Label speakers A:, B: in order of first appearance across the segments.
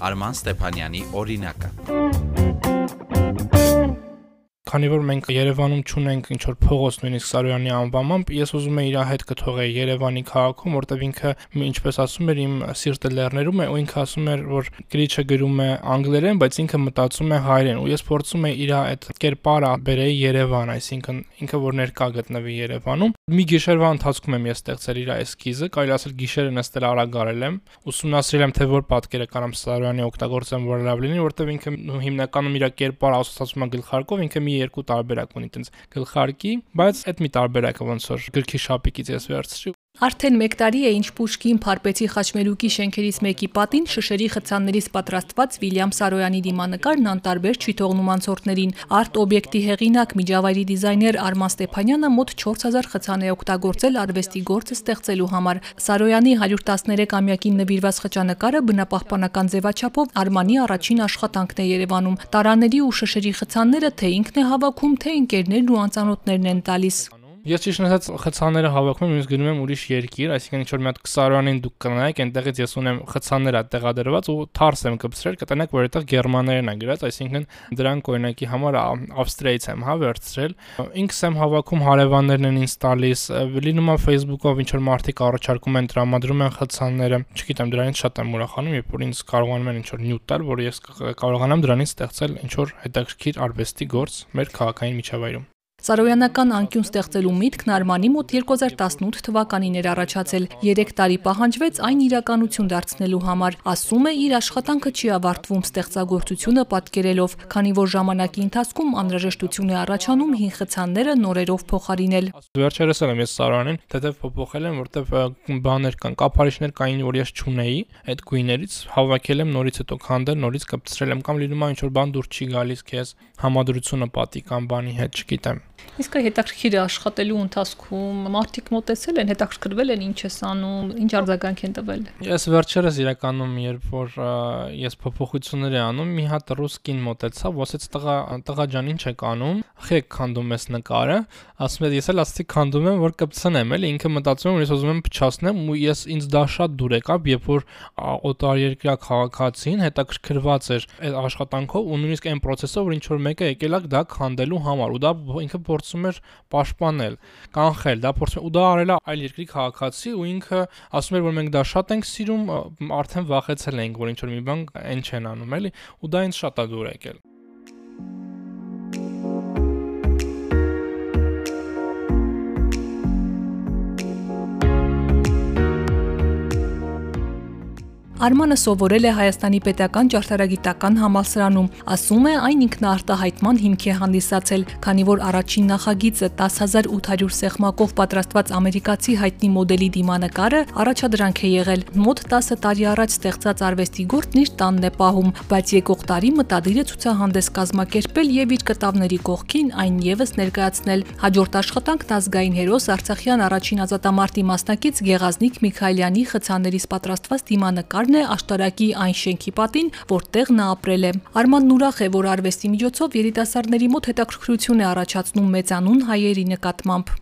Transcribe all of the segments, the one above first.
A: Արման Ստեփանյանի օրինակը
B: քանի որ մենք Երևանում ճունենք ինչ որ փողոց նույնիսկ Սարոյանի անվամամբ, ես ուզում եմ իր հետ կթողեի Երևանի քաղաքում, որտեղ ինքը ինչպես ասում էր, իմ սիրտը լեռներում է, ու ինքը ասում էր, որ գրիչը գրում է անգլերեն, բայց ինքը մտածում է հայերեն, ու ես փորձում եմ իր այդ կերպարը բերեի Երևան, այսինքն ինքը որ ներկա գտնվի Երևանում։ Մի գիշերվա ընթացքում եմ ես ստեղծել իր էսքիզը, կարելի ասել գիշերը նստել արագ արել եմ, ուսումնասիրել եմ թե որ պատկերը կարամ Սարոյանի օգտագործեմ, որ լավ լինի, որտեղ ինքը հիմնականում իր կերպարը ասոցացում է գլխարկով, ինքը մի երկու տարբերակ ունի տենց գլխարկի, բայց այդ մի տարբերակը ոնց որ գրքի շապիկից ես վերցրի
C: Արդեն 1 տարի է ինչ Պուշկին Փարպեցի խաչմերուկի շենքերից մեկի պատին շշերի խցաններից պատրաստված Վիլյամ Սարոյանի դիմանկարն անտարբեր չի թողնում անցորդներին։ Արտ օբյեկտի հեղինակ միջավայրի դիզայներ Արման Ստեփանյանը մոտ 4000 խցան է օգտագործել արվեստի գործը ստեղծելու համար։ Սարոյանի 113-ամյակին նվիրված խճանկարը բնապահպանական ձևաչափով Արմանի առաջին աշխատանքն է Երևանում։ Տարաների ու շշերի խցանները թե ինքն է հավաքում, թե ընկերներն ու անծանոթներն են տալիս։
B: Ես ճիշտ ասած խցանները հավաքում եմ, ես գնում եմ ուրիշ երկիր, այսինքն ինչ որ մի հատ Սարոյանին դուք կնայեք, այնտեղից ես ունեմ խցանները տեղադրված ու թարս եմ կպցրել, կտենակ որ այդտեղ գերմաներեն է գրած, այսինքն դրանք օրինակի համար Ավստրիայից եմ հա վերցրել։ Ինքս եմ հավաքում հարևաններն են ինձ տալիս, լինում է Facebook-ով ինչ որ մարդիկ առաջարկում են տրամադրում են խցանները։ Չգիտեմ, դրանից շատ եմ ուրախանում, երբ որ ինձ կարողանում են ինչ որ նյութ տալ, որ ես կարողանամ դրանից ստեղծել ինչ որ հետաքրքիր արվեստի գործ մեր քաղաքային միջավայրում։
C: Սարոյանական անկյուն ստեղծելու միտքն Արմանի մոտ 2018 թվականին էր առաջացել։ 3 տարի պահանջվեց այն իրականություն դարձնելու համար։ Ասում է, իր աշխատանքը չի ավարտվում ստեղծագործությունը պատկերելով, քանի որ ժամանակի ընթացքում անհրաժեշտություն է առաջանում հին խցանները նորերով փոխարինել։
B: Վերջերս եմ ես Սարոյանին թեթև փոփոխել եմ, որտեվ բաներ կան, կապարիչներ կային, որ ես չունեի, այդ գույներից հավաքել եմ նորից հետո քանդել, նորից կպցրել եմ կամ լինում է ինչ որ բան դուր չի գալիս քեզ համադրությունը պատի կամ բանի հետ, չգիտեմ
C: Իսկ հետաքրքիր է աշխատելու ընթացքում մարդիկ մտածել են, հետաքրքրվել են ինչ ես անում, ինչ արձագանք են տվել։
B: Ես վերջերս իրականում երբ որ ես փոփոխություններ եմ անում, մի հատ ռուսկին մտածա, ոսեց տղա տղա ջան ինչ եք անում, ախի քանդում ես նկարը, ասում է ես էլ ասացի քանդում եմ, որ կպցնեմ, էլի ինքը մտածում եմ, ես ուզում եմ փչացնեմ ու ես ինձ դա շատ դուր եկավ, երբ որ օտարերկրյա քաղաքացին հետաքրքրված էր այդ աշխատանքով ու նույնիսկ այն process-ով, որ ինչ որ մեկը եկել է դա քանդելու համար ու դա ինքը փորձում էր պաշտպանել, կանխել, դա փորձում ու դա արել է այլ երկրի քաղաքացի ու ինքը ասում էր որ մենք դա շատ ենք սիրում, արդեն վախեցել ենք որ ինչ որ մի բան այն չեն անում, էլի, ու դա ինձ շատ է դուր եկել։
C: Արմանը սովորել է Հայաստանի Պետական Ճարտարագիտական համալսարանում։ Ասում է, այն ինքնաարտահայտման հիմք է հանդիսացել, քանի որ առաջին նախագիծը 10800 սեղմակով պատրաստված ամերիկացի հայտնի մոդելի դիմանկարը առաջադրանք է եղել։ Մոտ 10 տարի առաջ ստեղծած արվեստի գործն իր տանն է պահում, բայց եկող տարի մտադիր է ցուցահանդես կազմակերպել եւ իր կտավների կողքին այն եւս ներկայացնել։ Հաջորդ աշխատանքն ազգային հերոս Արցախյան առաջին ազատամարտի մասնակից Գեղազնիկ Միքայելյանի խցաներից պատրաստված դիմանկար Արմանը աշտարակի այն շենքի պատին, որտեղ նա ապրել է։ Արմանն ուրախ է, որ արվեստի միջոցով երիտասարդների մոտ հետաքրքրություն է առաջացնում մեծանուն հայերի նկատմամբ։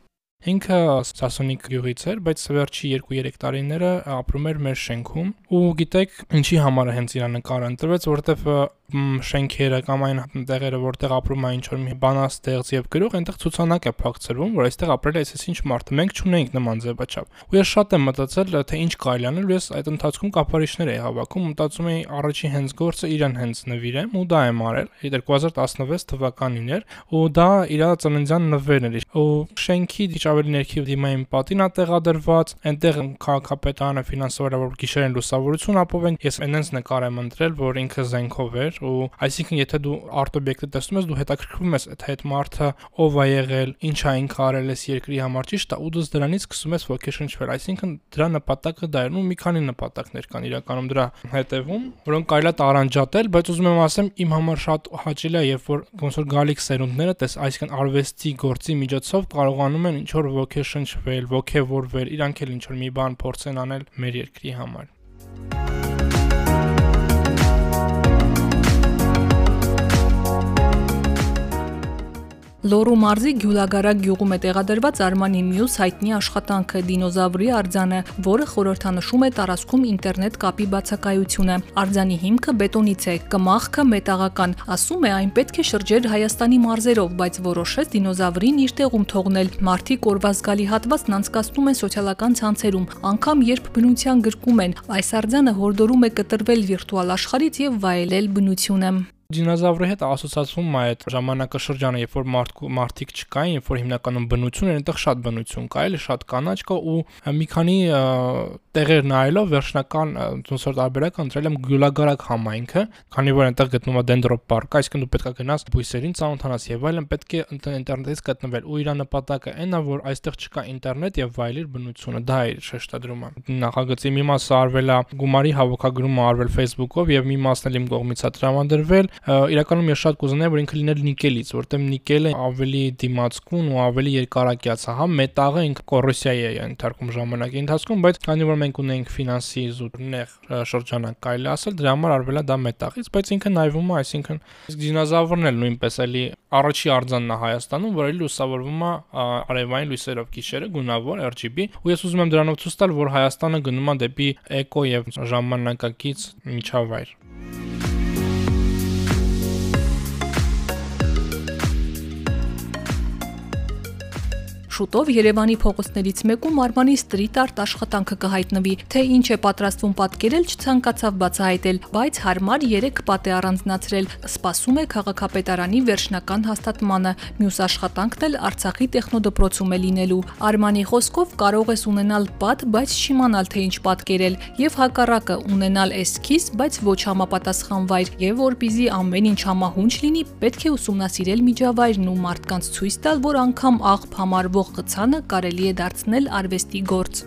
B: Ինքը Սասոնիկ գյուղից էր, բայց վերջի 2-3 տարիները ապրում էր մեր շենքում։ Ու գիտեք, ինչի համար հենց իր նկարը ընտրվեց, որովհետև շենքերը կամ այն տեղերը, որտեղ ապրում է ինչ-որ մի բանաստեղծ եւ գրող, այնտեղ ցուցանակ է փակցրվում, որ այստեղ ապրել է այսպես ինչ մարդ։ Մենք չունենք նման ձևաչափ։ Ու ես շատ եմ մտածել, թե ինչ կարելի անել, ես այդ ընթացքում կապարիչներ էի հավաքում, մտածում էի առաջին հենց գործը իրան հենց նվիրեմ, ու դա եմ արել 2016 թվականին էր, ու դա իր ծննդյան նվերն էր։ Ու շենքի դիչ ավելի ներքև դիմային պատին է տեղադրված, այնտեղ քաղաքապետարանը ֆինանսավորել որ գիշերեն լուսավորություն ապովեն։ Ես այնպես նկար եմ ընտրել, որ ինքը զենքով էր ու այսինքն եթե դու արտոբյեկտը տեսնում ես, դու հետաքրքրվում ես այդ հետ մարդը ով է եղել, ինչ է ինքը արել էս երկրի համար ճիշտ է, ու դու դրանից սկսում ես ոգեշնչվել, այսինքն դրա նպատակը դա էր, ու մի քանի նպատակներ կան իրականում դրա հետևում, որոնք կարելի է տարանջատել, բայց ուզում եմ ասեմ, իմ համար շատ հաճելի է, երբ որ ոնց որ գալիք սերունդները, տես այսինքն արվեստի գործի միջոցով կարողանում են ինչ որ ոգեշնչվել, ոգևորվել, իրանք էլ ինչ որ մի բան փորձեն անել մեր երկրի համար։
C: Լոռու մարզի Գյուլագարակ գյուղում է տեղադրված Արմանի մյուս հայտնի աշխատանքը դինոզավրի արձանը, որը խորհրդանշում է տարածքում ինտերնետ կապի բացակայությունը։ Արձանի հիմքը բետոնից է, կմախքը մետաղական։ Ասում է, այն պետք է շրջեր Հայաստանի մարզերով, բայց որոշեց դինոզավրին իր տեղում թողնել։ Մարտիկ օրվա զգալի հատվածն անցկացնում են սոցիալական ցանցերում, անգամ երբ բնության գրկում են։ Այս արձանը հորդորում է կտրվել վիրտուալ աշխարհից եւ վայելել բնությունը։
B: Դինոզավրի հետ ասոցացվում է այդ ժամանակաշրջանը, երբ որ մարդ մարդիկ չկային, երբ որ հիմնականում բնություն էր, այնտեղ շատ բնություն կա, էլի շատ կանաչ կա ու մի քանի տեղեր նայելով վերջնական ոնց որ տարբերակ ընտրել եմ Գյուլագարակ համայնքը, քանի որ այնտեղ գտնվում է Dendro Park, այսինքն դու պետք է գնաս բույսերին ծանոթանաս եւ այլն, պետք է ինտերնետից գտնվել ու իր նպատակը այն է, որ այստեղ չկա ինտերնետ եւ վայելիր բնությունը, դա է շեշտադրումը։ Նախագծի մի մասը արվել է գումարի հավաքագրումը արվել Facebook-ով եւ մի մասն էլ իմ կողմից է տրամադրվել իրականում ես շատ կուզենայի որ ինքը լիներ նիկելից, որտեղ նիկելը ավելի դիմացկուն ու ավելի երկարակյաց է, հա, մետաղը ինքը կոռոզիայի է ընդհարկում ժամանակի ընթացքում, բայց քանի որ մենք ունենք ֆինանսի զուտ նեղ շրջանակ կարելի ասել, դրա համար արվել է դա մետաղից, բայց ինքը նայվում է, այսինքն դինոզավրն էլ նույնպես էլի առաջի արձանն է Հայաստանում, որ էլի լուսավորվում է արևային լույսերով գիշերը, գունավոր RGB, ու ես ուզում եմ դրանով ցույց տալ, որ Հայաստանը գնում է դեպի էկո եւ ժամանակակից միջավայր։
C: Շուտով Երևանի փողոցներից մեկում Արմանի ստրիտ արտ աշխատանքը կհայտնվի, թե ինչ է պատրաստվում պատկերել չցանկացավ բացահայտել, բայց հարմար 3 պատ է առանձնացրել, սպասում է քաղաքապետարանի վերջնական հաստատմանը։ Մյուս աշխատանքն էլ Արցախի տեխնոդպրոցում է լինելու։ Արմանի խոսքով կարող ես ունենալ պատ, բայց չիմանալ թե ինչ պատկերել, եւ հակառակը ունենալ էսքիզ, բայց ոչ համապատասխան վայր, եւ որpիզի ամեն ինչ համահունչ լինի, պետք է ուսումնասիրել միջավայրն ու մարդկանց ցույց տալ, որ անգամ աղբ համարվող խցանը կարելի է դարձնել արվեստի գործ։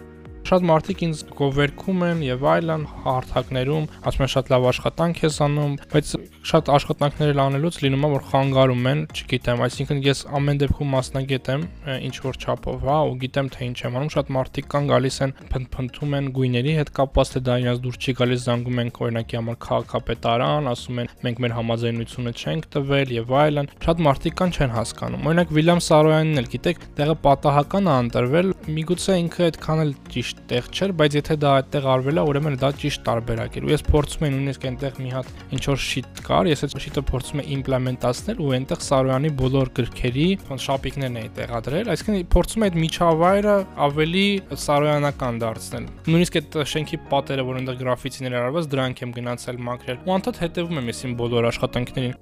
B: Շատ մարդիկ ինձ գովերքում են եւ այլն հարթակներում, ասում են շատ լավ աշխատանք ես անում, բայց շատ աշխատանքներ անելուց լինում է որ խանգարում են, չգիտեմ, այսինքն ես ամեն դեպքում մասնագետ եմ ինչ որ չափով, հա, ու գիտեմ թե ինչ եմ անում, շատ մարդիկ կան գալիս են փնփնթում են գույների հետ կապված, թե դա իրաց դուր չի գալիս, զանգում են օրինակի համար քաղաքապետարան, ասում են մենք մեր համաձայնությունը չենք տվել եւ այլն։ Շատ մարդիկ կան չեն հասկանում։ Օրինակ Վիլյամ Սարոյանն էլ գիտեք, տեղը պատահական է ընտրվել, միգուցե ինքը այդքան էլ ճիշտ տեղ չէր, բայց եթե դա այդտեղ արվել է, ուրեմն դա ճիշտ տարբերակ էր։ Ու ես փորձում եմ նույնիսկ այնտեղ մի հատ ինչ որ շիտ կար, ես այդ շիտը փորձում եմ իմպլեմենտացնել ու այնտեղ Սարոյանի բոլոր գրքերի շապիկներն էի տեղադրել, այսինքն փորձում եմ այդ միջավայրը ավելի սարոյանական դարձնել։ Նույնիսկ այդ շենքի պատերը, որ այնտեղ գրաֆիտիներ արված, դրանք եմ գնացել մաքրել։ Ու անդադ հետևում եմ ես իմ բոլոր աշխատանքներին։